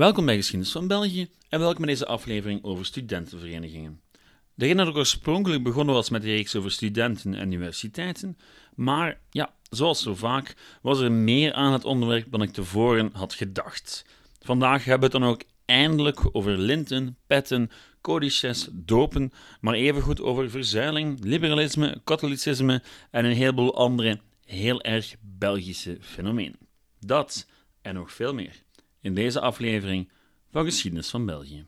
Welkom bij Geschiedenis van België en welkom bij deze aflevering over studentenverenigingen. De reden dat ik oorspronkelijk begonnen was met de reeks over studenten en universiteiten, maar ja, zoals zo vaak was er meer aan het onderwerp dan ik tevoren had gedacht. Vandaag hebben we het dan ook eindelijk over linten, petten, codices, dopen, maar evengoed over verzuiling, liberalisme, katholicisme en een heleboel andere heel erg Belgische fenomenen. Dat en nog veel meer in deze aflevering van Geschiedenis van België.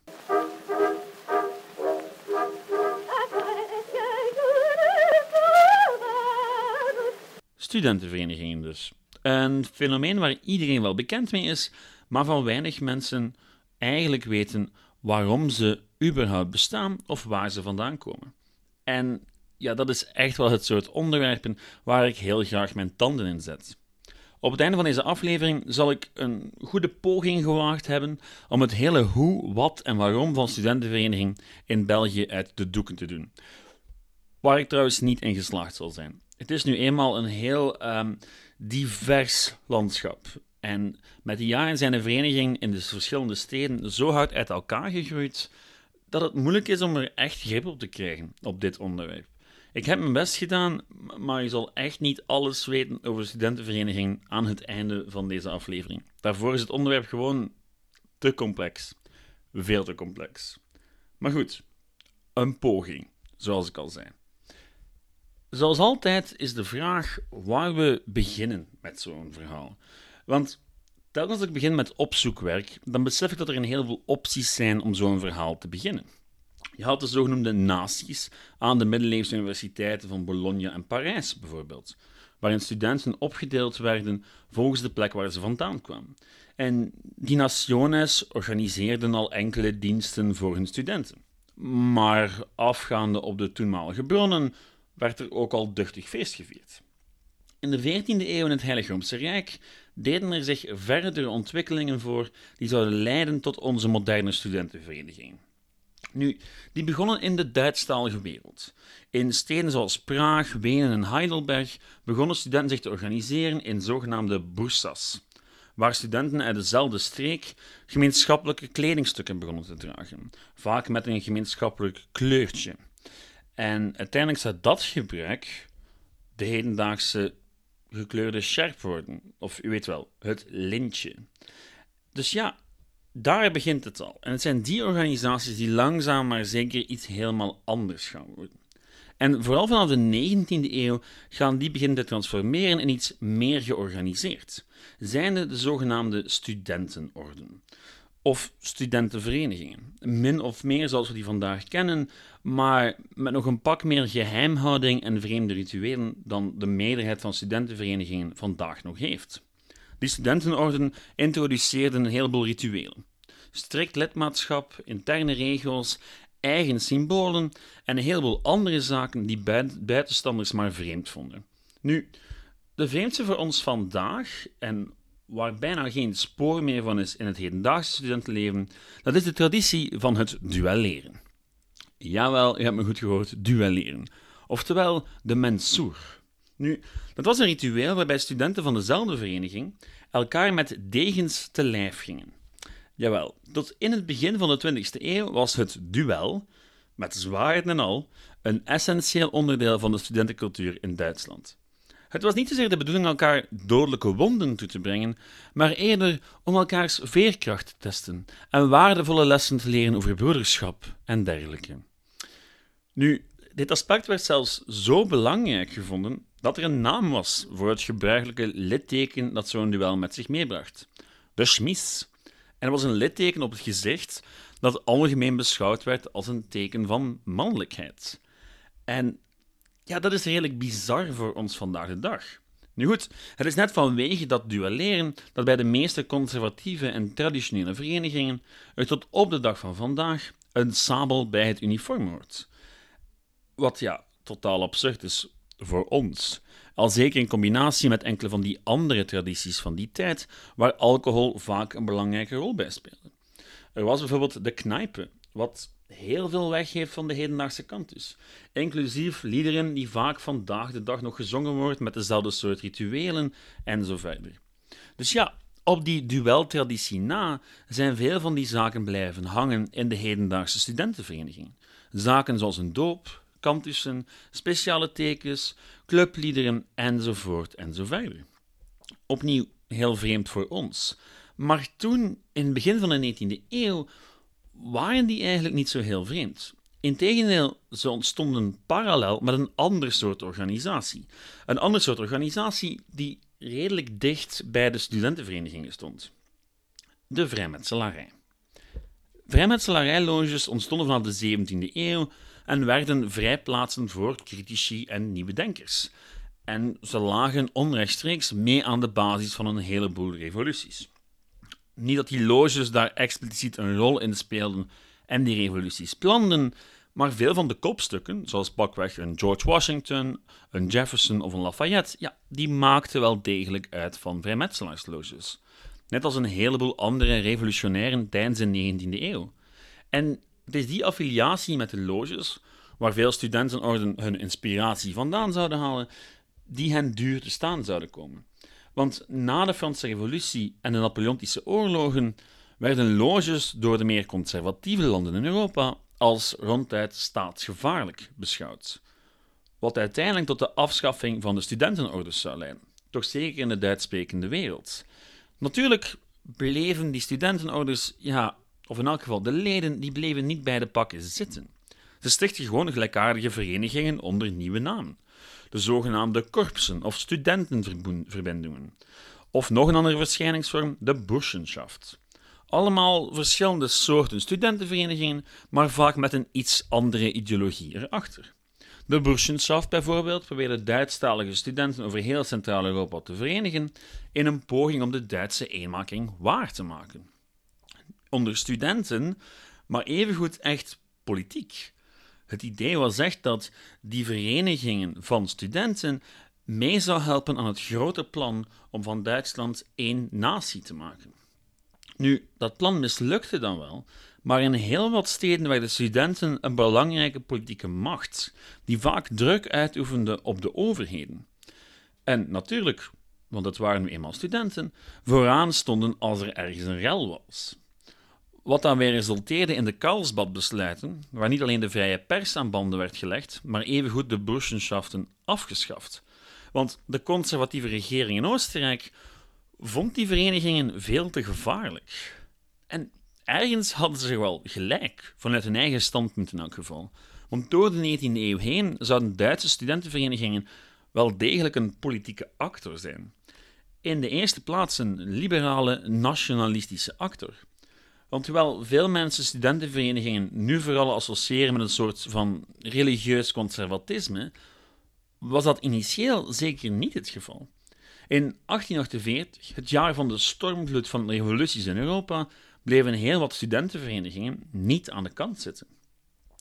Studentenverenigingen dus. Een fenomeen waar iedereen wel bekend mee is, maar van weinig mensen eigenlijk weten waarom ze überhaupt bestaan of waar ze vandaan komen. En ja, dat is echt wel het soort onderwerpen waar ik heel graag mijn tanden in zet. Op het einde van deze aflevering zal ik een goede poging gewaagd hebben om het hele hoe, wat en waarom van studentenvereniging in België uit de doeken te doen. Waar ik trouwens niet in geslaagd zal zijn. Het is nu eenmaal een heel um, divers landschap. En met de jaren zijn de verenigingen in de verschillende steden zo hard uit elkaar gegroeid dat het moeilijk is om er echt grip op te krijgen op dit onderwerp. Ik heb mijn best gedaan, maar je zal echt niet alles weten over studentenvereniging aan het einde van deze aflevering. Daarvoor is het onderwerp gewoon te complex. Veel te complex. Maar goed, een poging, zoals ik al zei. Zoals altijd is de vraag waar we beginnen met zo'n verhaal. Want telkens als ik begin met opzoekwerk, dan besef ik dat er een heleboel opties zijn om zo'n verhaal te beginnen. Je had de zogenoemde naties aan de middeleeuwse universiteiten van Bologna en Parijs bijvoorbeeld, waarin studenten opgedeeld werden volgens de plek waar ze vandaan kwamen. En die naciones organiseerden al enkele diensten voor hun studenten. Maar afgaande op de toenmalige bronnen werd er ook al duchtig feest gevierd. In de 14e eeuw in het Heilige Roomse Rijk deden er zich verdere ontwikkelingen voor die zouden leiden tot onze moderne studentenvereniging. Nu, die begonnen in de Duitsstalige wereld. In steden zoals Praag, Wenen en Heidelberg begonnen studenten zich te organiseren in zogenaamde bursas, waar studenten uit dezelfde streek gemeenschappelijke kledingstukken begonnen te dragen, vaak met een gemeenschappelijk kleurtje. En uiteindelijk zou dat gebruik de hedendaagse gekleurde sjerp worden, of u weet wel, het lintje. Dus ja, daar begint het al. En het zijn die organisaties die langzaam maar zeker iets helemaal anders gaan worden. En vooral vanaf de 19e eeuw gaan die beginnen te transformeren in iets meer georganiseerd. Zijnde de zogenaamde studentenorden. Of studentenverenigingen. Min of meer zoals we die vandaag kennen, maar met nog een pak meer geheimhouding en vreemde rituelen dan de meerderheid van studentenverenigingen vandaag nog heeft. Die studentenorden introduceerden een heleboel rituelen. Strikt lidmaatschap, interne regels, eigen symbolen en een heleboel andere zaken die buitenstanders maar vreemd vonden. Nu, de vreemdste voor ons vandaag, en waar bijna geen spoor meer van is in het hedendaagse studentenleven, dat is de traditie van het duelleren. Jawel, je hebt me goed gehoord, duelleren. Oftewel de mensoer. Nu, dat was een ritueel waarbij studenten van dezelfde vereniging elkaar met degens te lijf gingen. Jawel, tot in het begin van de 20e eeuw was het duel, met zwaarden en al, een essentieel onderdeel van de studentencultuur in Duitsland. Het was niet zozeer de bedoeling elkaar dodelijke wonden toe te brengen, maar eerder om elkaars veerkracht te testen en waardevolle lessen te leren over broederschap en dergelijke. Nu, dit aspect werd zelfs zo belangrijk gevonden dat er een naam was voor het gebruikelijke litteken dat zo'n duel met zich meebracht: de schmies. En er was een litteken op het gezicht dat algemeen beschouwd werd als een teken van mannelijkheid. En ja, dat is redelijk bizar voor ons vandaag de dag. Nu goed, het is net vanwege dat duelleren dat bij de meeste conservatieve en traditionele verenigingen er tot op de dag van vandaag een sabel bij het uniform hoort. Wat ja, totaal absurd is voor ons. Al zeker in combinatie met enkele van die andere tradities van die tijd, waar alcohol vaak een belangrijke rol bij speelde. Er was bijvoorbeeld de knijpen, wat heel veel weggeeft van de hedendaagse kant dus. Inclusief liederen die vaak vandaag de dag nog gezongen worden met dezelfde soort rituelen en zo verder. Dus ja, op die dueltraditie na zijn veel van die zaken blijven hangen in de hedendaagse studentenverenigingen. Zaken zoals een doop, kantussen, speciale tekens, clubliederen enzovoort enzoverder. Opnieuw heel vreemd voor ons. Maar toen, in het begin van de 19e eeuw, waren die eigenlijk niet zo heel vreemd. Integendeel, ze ontstonden parallel met een ander soort organisatie. Een ander soort organisatie die redelijk dicht bij de studentenverenigingen stond. De vrijmetselarij. Vrijmetselarijloges ontstonden vanaf de 17e eeuw en werden vrijplaatsen voor critici en nieuwe denkers. En ze lagen onrechtstreeks mee aan de basis van een heleboel revoluties. Niet dat die loges daar expliciet een rol in speelden en die revoluties planden, maar veel van de kopstukken, zoals pakweg een George Washington, een Jefferson of een Lafayette, ja, die maakten wel degelijk uit van vrijmetselaarsloges. Net als een heleboel andere revolutionairen tijdens de 19e eeuw. En het is die affiliatie met de loges, waar veel studentenorden hun inspiratie vandaan zouden halen, die hen duur te staan zouden komen. Want na de Franse Revolutie en de Napoleontische oorlogen werden loges door de meer conservatieve landen in Europa als ronduit staatsgevaarlijk beschouwd. Wat uiteindelijk tot de afschaffing van de studentenorders zou leiden, toch zeker in de Duitssprekende wereld. Natuurlijk bleven die studentenorders, ja, of in elk geval de leden, die bleven niet bij de pakken zitten. Ze stichten gewoon gelijkaardige verenigingen onder nieuwe namen. De zogenaamde korpsen of studentenverbindingen. Of nog een andere verschijningsvorm, de Burschenschaft. Allemaal verschillende soorten studentenverenigingen, maar vaak met een iets andere ideologie erachter. De Burschenschaft bijvoorbeeld probeerde Duitsstalige studenten over heel Centraal-Europa te verenigen in een poging om de Duitse eenmaking waar te maken. Onder studenten, maar evengoed echt politiek. Het idee was echt dat die verenigingen van studenten mee zou helpen aan het grote plan om van Duitsland één natie te maken. Nu, dat plan mislukte dan wel, maar in heel wat steden werden studenten een belangrijke politieke macht, die vaak druk uitoefende op de overheden. En natuurlijk, want het waren nu eenmaal studenten, vooraan stonden als er ergens een rel was. Wat dan weer resulteerde in de Karlsbad-besluiten, waar niet alleen de vrije pers aan banden werd gelegd, maar evengoed de burschenschaften afgeschaft. Want de conservatieve regering in Oostenrijk vond die verenigingen veel te gevaarlijk. En ergens hadden ze wel gelijk, vanuit hun eigen standpunt in elk geval. Want door de 19e eeuw heen zouden Duitse studentenverenigingen wel degelijk een politieke actor zijn. In de eerste plaats een liberale, nationalistische actor. Want terwijl veel mensen studentenverenigingen nu vooral associëren met een soort van religieus conservatisme, was dat initieel zeker niet het geval. In 1848, het jaar van de stormvloed van revoluties in Europa, bleven heel wat studentenverenigingen niet aan de kant zitten.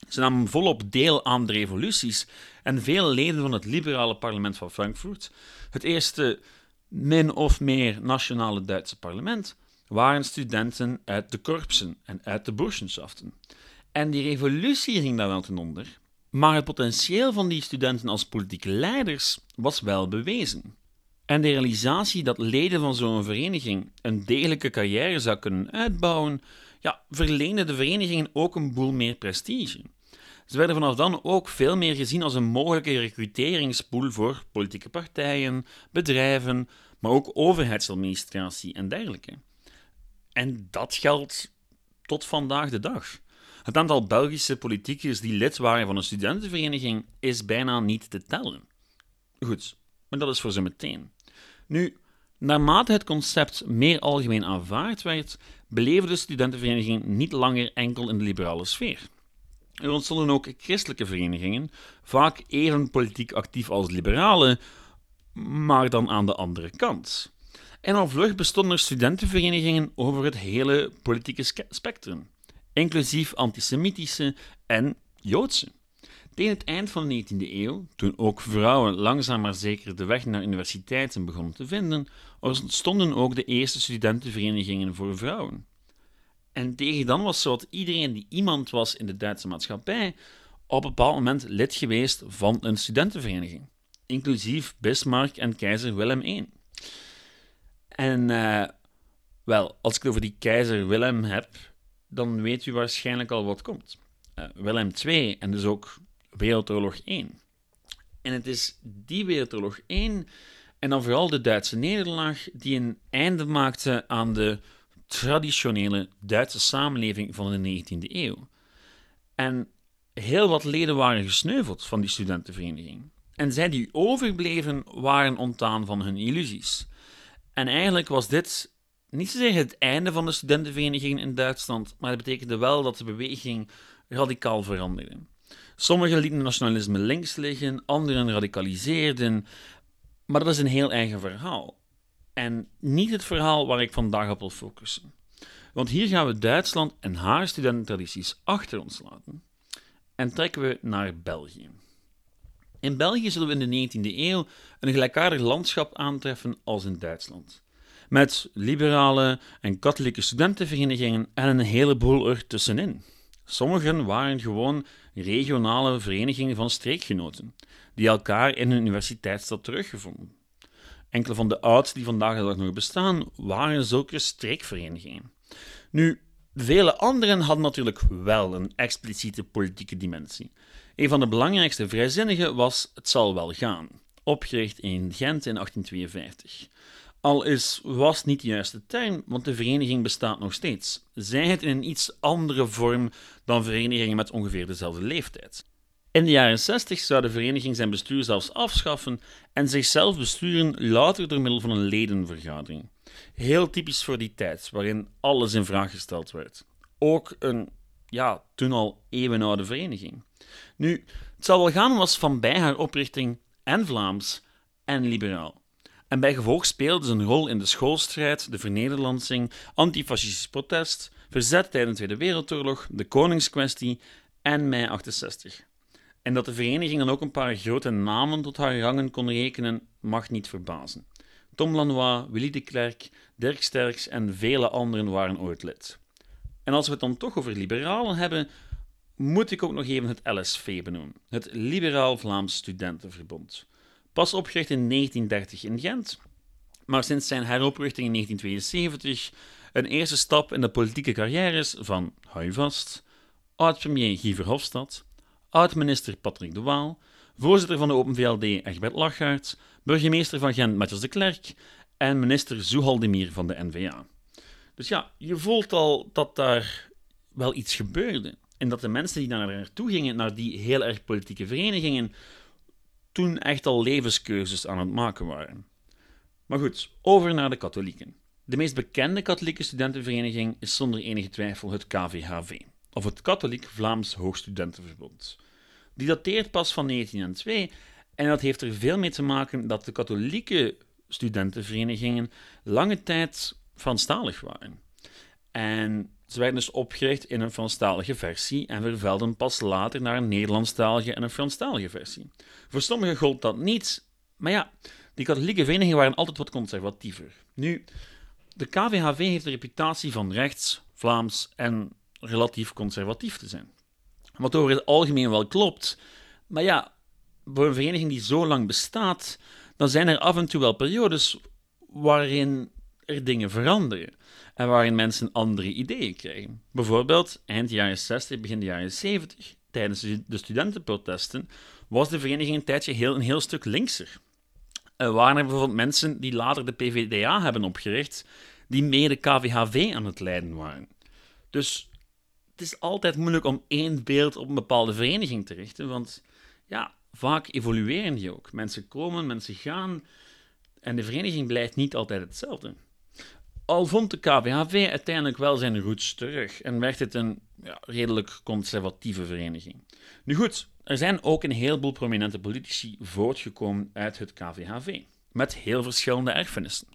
Ze namen volop deel aan de revoluties en veel leden van het liberale parlement van Frankfurt, het eerste min of meer nationale Duitse parlement, waren studenten uit de korpsen en uit de burschenschaften. En die revolutie ging daar wel ten onder, maar het potentieel van die studenten als politieke leiders was wel bewezen. En de realisatie dat leden van zo'n vereniging een degelijke carrière zou kunnen uitbouwen, ja, verleende de verenigingen ook een boel meer prestige. Ze werden vanaf dan ook veel meer gezien als een mogelijke recruteringspool voor politieke partijen, bedrijven, maar ook overheidsadministratie en dergelijke. En dat geldt tot vandaag de dag. Het aantal Belgische politicus die lid waren van een studentenvereniging is bijna niet te tellen. Goed, maar dat is voor zo meteen. Nu, naarmate het concept meer algemeen aanvaard werd, bleven de studentenverenigingen niet langer enkel in de liberale sfeer. Er ontstonden ook christelijke verenigingen, vaak even politiek actief als liberalen, maar dan aan de andere kant. En al vlug bestonden er studentenverenigingen over het hele politieke spectrum, inclusief antisemitische en Joodse. Tegen het eind van de 19e eeuw, toen ook vrouwen langzaam maar zeker de weg naar universiteiten begonnen te vinden, ontstonden ook de eerste studentenverenigingen voor vrouwen. En tegen dan was zowat iedereen die iemand was in de Duitse maatschappij op een bepaald moment lid geweest van een studentenvereniging, inclusief Bismarck en keizer Willem I. En uh, Wel, als ik het over die keizer Willem heb, dan weet u waarschijnlijk al wat komt. Uh, Willem II en dus ook Wereldoorlog 1. En het is die Wereldoorlog 1 en dan vooral de Duitse nederlaag die een einde maakte aan de traditionele Duitse samenleving van de 19e eeuw. En heel wat leden waren gesneuveld van die studentenvereniging. En zij die overbleven waren ontdaan van hun illusies. En eigenlijk was dit niet zozeer het einde van de studentenvereniging in Duitsland, maar het betekende wel dat de beweging radicaal veranderde. Sommigen lieten nationalisme links liggen, anderen radicaliseerden, maar dat is een heel eigen verhaal. En niet het verhaal waar ik vandaag op wil focussen. Want hier gaan we Duitsland en haar studententradities achter ons laten en trekken we naar België. In België zullen we in de 19e eeuw een gelijkaardig landschap aantreffen als in Duitsland. Met liberale en katholieke studentenverenigingen en een heleboel er tussenin. Sommigen waren gewoon regionale verenigingen van streekgenoten, die elkaar in een universiteitsstad teruggevonden. Enkele van de oudste die vandaag de dag nog bestaan, waren zulke streekverenigingen. Nu, vele anderen hadden natuurlijk wel een expliciete politieke dimensie. Een van de belangrijkste vrijzinnigen was Het zal wel gaan, opgericht in Gent in 1852. Al is was niet de juiste term, want de vereniging bestaat nog steeds. Zij het in een iets andere vorm dan verenigingen met ongeveer dezelfde leeftijd. In de jaren 60 zou de vereniging zijn bestuur zelfs afschaffen en zichzelf besturen louter door middel van een ledenvergadering. Heel typisch voor die tijd, waarin alles in vraag gesteld werd. Ook een, ja, toen al eeuwenoude vereniging. Nu, het zal wel gaan was van bij haar oprichting en Vlaams en liberaal. En bij gevolg speelde ze een rol in de schoolstrijd, de vernederlandsing, antifascistisch protest, verzet tijdens de Tweede Wereldoorlog, de Koningskwestie en mei 68. En dat de vereniging dan ook een paar grote namen tot haar rangen kon rekenen, mag niet verbazen. Tom Lanois, Willy de Klerk, Dirk Sterks en vele anderen waren ooit lid. En als we het dan toch over liberalen hebben, moet ik ook nog even het LSV benoemen, het Liberaal Vlaams Studentenverbond. Pas opgericht in 1930 in Gent, maar sinds zijn heroprichting in 1972 een eerste stap in de politieke carrières van, hou vast, oud-premier Guy Verhofstadt, oud-minister Patrick de Waal, voorzitter van de Open VLD Egbert Lachaert, burgemeester van Gent Matthias de Klerk en minister Zoehaldemir van de NVA. Dus ja, je voelt al dat daar wel iets gebeurde. En dat de mensen die daar naartoe gingen, naar die heel erg politieke verenigingen, toen echt al levenskeuzes aan het maken waren. Maar goed, over naar de katholieken. De meest bekende katholieke studentenvereniging is zonder enige twijfel het KVHV, of het Katholiek Vlaams Hoogstudentenverbond. Die dateert pas van 1902 en dat heeft er veel mee te maken dat de katholieke studentenverenigingen lange tijd Franstalig waren. En ze werden dus opgericht in een Franstalige versie en vervelden pas later naar een Nederlandstalige en een Franstalige versie. Voor sommigen gold dat niet, maar ja, die katholieke verenigingen waren altijd wat conservatiever. Nu, de KVHV heeft de reputatie van rechts, Vlaams en relatief conservatief te zijn. Wat over het algemeen wel klopt, maar ja, voor een vereniging die zo lang bestaat, dan zijn er af en toe wel periodes waarin er dingen veranderen en waarin mensen andere ideeën krijgen. Bijvoorbeeld eind jaren 60, begin jaren 70, tijdens de studentenprotesten, was de vereniging een tijdje heel, een heel stuk linkser. Er waren er bijvoorbeeld mensen die later de PVDA hebben opgericht, die meer de KVHV aan het leiden waren. Dus het is altijd moeilijk om één beeld op een bepaalde vereniging te richten, want ja, vaak evolueren die ook. Mensen komen, mensen gaan en de vereniging blijft niet altijd hetzelfde. Al vond de KVHV uiteindelijk wel zijn roots terug en werd het een ja, redelijk conservatieve vereniging. Nu goed, er zijn ook een heleboel prominente politici voortgekomen uit het KVHV, met heel verschillende erfenissen.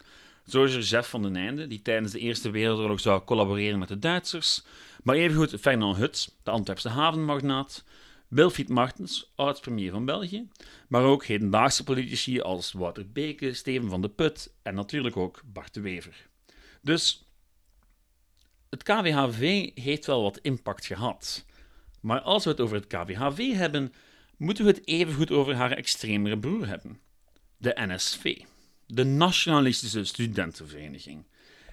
Zo is er Jeff van den Einde, die tijdens de Eerste Wereldoorlog zou collaboreren met de Duitsers, maar evengoed Fernand Hut, de Antwerpse havenmagnaat, Wilfried Martens, oud-premier van België, maar ook hedendaagse politici als Wouter Beke, Steven van de Put en natuurlijk ook Bart de Wever. Dus het KWHV heeft wel wat impact gehad. Maar als we het over het KWHV hebben, moeten we het evengoed over haar extremere broer hebben. De NSV, de Nationalistische Studentenvereniging.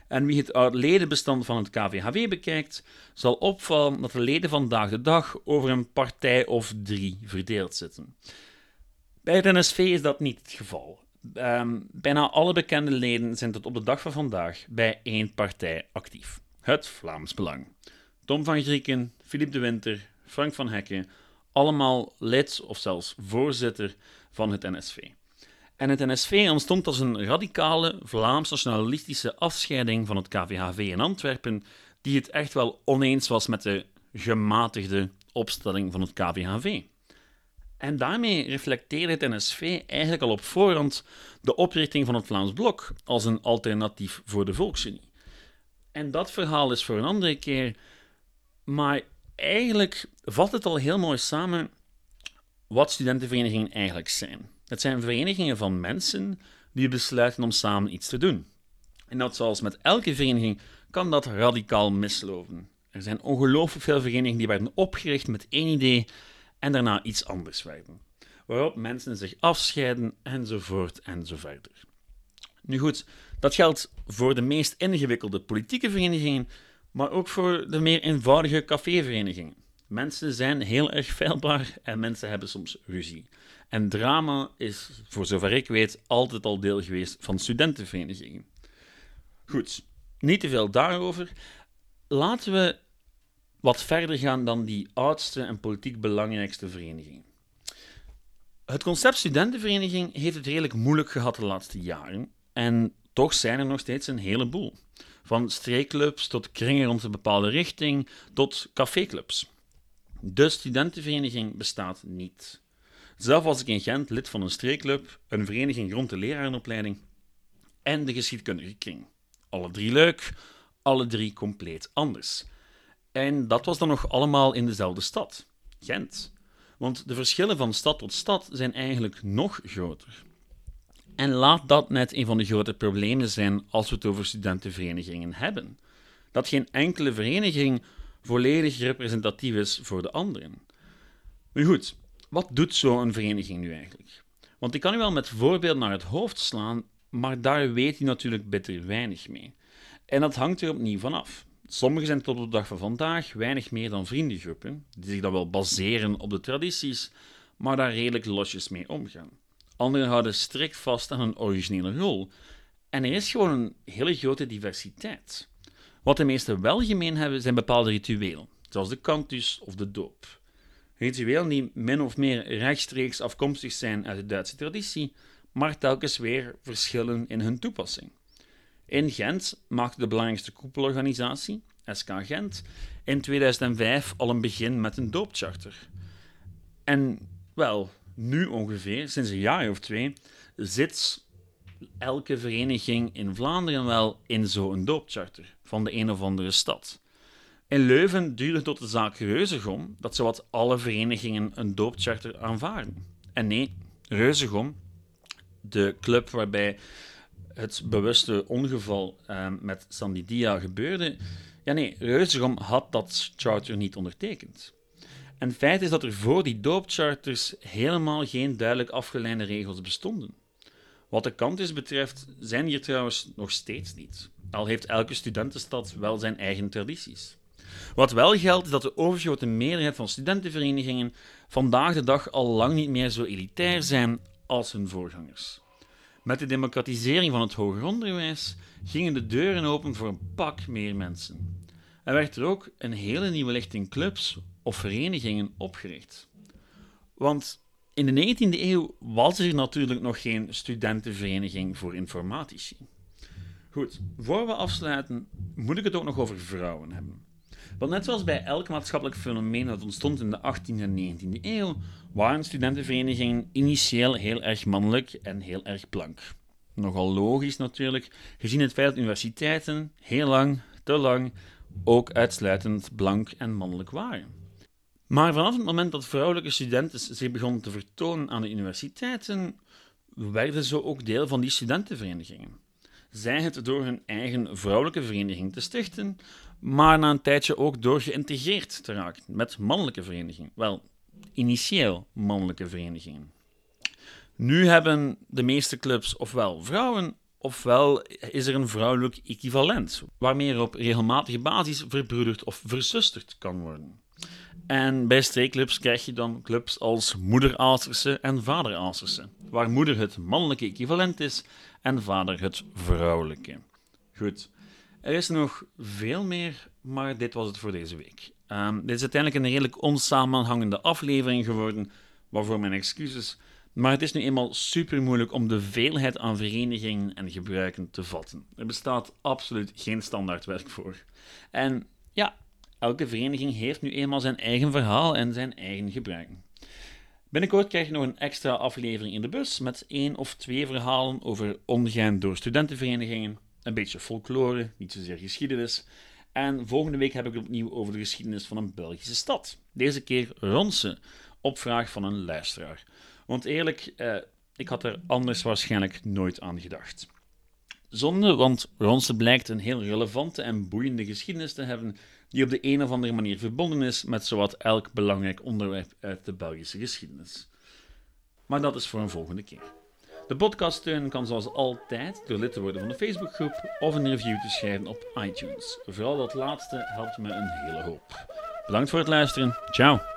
En wie het ledenbestand van het KVHW bekijkt, zal opvallen dat de leden vandaag de dag over een partij of drie verdeeld zitten. Bij het NSV is dat niet het geval. Ehm, bijna alle bekende leden zijn tot op de dag van vandaag bij één partij actief: het Vlaams Belang. Tom van Grieken, Philippe de Winter, Frank van Hekken, allemaal lid of zelfs voorzitter van het NSV. En het NSV ontstond als een radicale Vlaams-nationalistische afscheiding van het KVHV in Antwerpen, die het echt wel oneens was met de gematigde opstelling van het KVHV. En daarmee reflecteerde het NSV eigenlijk al op voorhand de oprichting van het Vlaams Blok als een alternatief voor de Volksunie. En dat verhaal is voor een andere keer, maar eigenlijk vat het al heel mooi samen wat studentenverenigingen eigenlijk zijn. Het zijn verenigingen van mensen die besluiten om samen iets te doen. En dat zoals met elke vereniging kan dat radicaal mislopen. Er zijn ongelooflijk veel verenigingen die werden opgericht met één idee en daarna iets anders werden. Waarop mensen zich afscheiden enzovoort enzoverder. Nu goed, dat geldt voor de meest ingewikkelde politieke verenigingen, maar ook voor de meer eenvoudige caféverenigingen. Mensen zijn heel erg feilbaar en mensen hebben soms ruzie. En drama is, voor zover ik weet, altijd al deel geweest van studentenverenigingen. Goed, niet te veel daarover. Laten we wat verder gaan dan die oudste en politiek belangrijkste vereniging. Het concept studentenvereniging heeft het redelijk moeilijk gehad de laatste jaren. En toch zijn er nog steeds een heleboel. Van streekclubs tot kringen rond een bepaalde richting tot caféclubs. De studentenvereniging bestaat niet. Zelf was ik in Gent lid van een streekclub, een vereniging rond de lerarenopleiding en de geschiedkundige kring. Alle drie leuk, alle drie compleet anders. En dat was dan nog allemaal in dezelfde stad, Gent. Want de verschillen van stad tot stad zijn eigenlijk nog groter. En laat dat net een van de grote problemen zijn als we het over studentenverenigingen hebben. Dat geen enkele vereniging volledig representatief is voor de anderen. Nu goed, wat doet zo'n vereniging nu eigenlijk? Want ik kan u wel met voorbeeld naar het hoofd slaan, maar daar weet u natuurlijk bitter weinig mee. En dat hangt er opnieuw vanaf. Sommigen zijn tot op de dag van vandaag weinig meer dan vriendengroepen, die zich dan wel baseren op de tradities, maar daar redelijk losjes mee omgaan. Anderen houden strikt vast aan hun originele rol. En er is gewoon een hele grote diversiteit. Wat de meesten wel gemeen hebben, zijn bepaalde rituelen, zoals de cantus of de doop. Rituelen die min of meer rechtstreeks afkomstig zijn uit de Duitse traditie, maar telkens weer verschillen in hun toepassing. In Gent maakte de belangrijkste koepelorganisatie, SK Gent, in 2005 al een begin met een doopcharter. En wel, nu ongeveer, sinds een jaar of twee, zit elke vereniging in Vlaanderen wel in zo'n doopcharter van de een of andere stad. In Leuven duurde tot de zaak Reuzegom dat zowat alle verenigingen een doopcharter aanvaarden. En nee, Reuzegom, de club waarbij het bewuste ongeval uh, met Sandy Dia gebeurde, ja nee, Reuzegom had dat charter niet ondertekend. En het feit is dat er voor die doopcharters helemaal geen duidelijk afgeleide regels bestonden. Wat de kantus betreft zijn hier trouwens nog steeds niet, al heeft elke studentenstad wel zijn eigen tradities. Wat wel geldt, is dat de overgrote meerderheid van studentenverenigingen vandaag de dag al lang niet meer zo elitair zijn als hun voorgangers. Met de democratisering van het hoger onderwijs gingen de deuren open voor een pak meer mensen. Er werd er ook een hele nieuwe lichting clubs of verenigingen opgericht. Want in de 19e eeuw was er natuurlijk nog geen studentenvereniging voor informatici. Goed, voor we afsluiten, moet ik het ook nog over vrouwen hebben. Want net zoals bij elk maatschappelijk fenomeen dat ontstond in de 18e en 19e eeuw, waren studentenverenigingen initieel heel erg mannelijk en heel erg blank. Nogal logisch natuurlijk, gezien het feit dat universiteiten heel lang, te lang, ook uitsluitend blank en mannelijk waren. Maar vanaf het moment dat vrouwelijke studenten zich begonnen te vertonen aan de universiteiten, werden ze ook deel van die studentenverenigingen. Zij het door hun eigen vrouwelijke vereniging te stichten, maar na een tijdje ook door geïntegreerd te raken met mannelijke verenigingen. Wel, initieel mannelijke verenigingen. Nu hebben de meeste clubs ofwel vrouwen ofwel is er een vrouwelijk equivalent, waarmee er op regelmatige basis verbroederd of verzusterd kan worden. En bij streekclubs krijg je dan clubs als moeder en vader waar moeder het mannelijke equivalent is en vader het vrouwelijke. Goed, er is nog veel meer, maar dit was het voor deze week. Um, dit is uiteindelijk een redelijk onsamenhangende aflevering geworden, waarvoor mijn excuses. Maar het is nu eenmaal super moeilijk om de veelheid aan verenigingen en gebruiken te vatten. Er bestaat absoluut geen standaardwerk voor. En ja, elke vereniging heeft nu eenmaal zijn eigen verhaal en zijn eigen gebruiken. Binnenkort krijg je nog een extra aflevering in de bus met één of twee verhalen over omgaan door studentenverenigingen, een beetje folklore, niet zozeer geschiedenis. En volgende week heb ik het opnieuw over de geschiedenis van een Belgische stad. Deze keer Ronse, op vraag van een luisteraar. Want eerlijk, eh, ik had er anders waarschijnlijk nooit aan gedacht. Zonde, want Ronse blijkt een heel relevante en boeiende geschiedenis te hebben die op de een of andere manier verbonden is met zowat elk belangrijk onderwerp uit de Belgische geschiedenis. Maar dat is voor een volgende keer. De podcast steunen kan zoals altijd door lid te worden van de Facebookgroep of een review te schrijven op iTunes. Vooral dat laatste helpt me een hele hoop. Bedankt voor het luisteren. Ciao.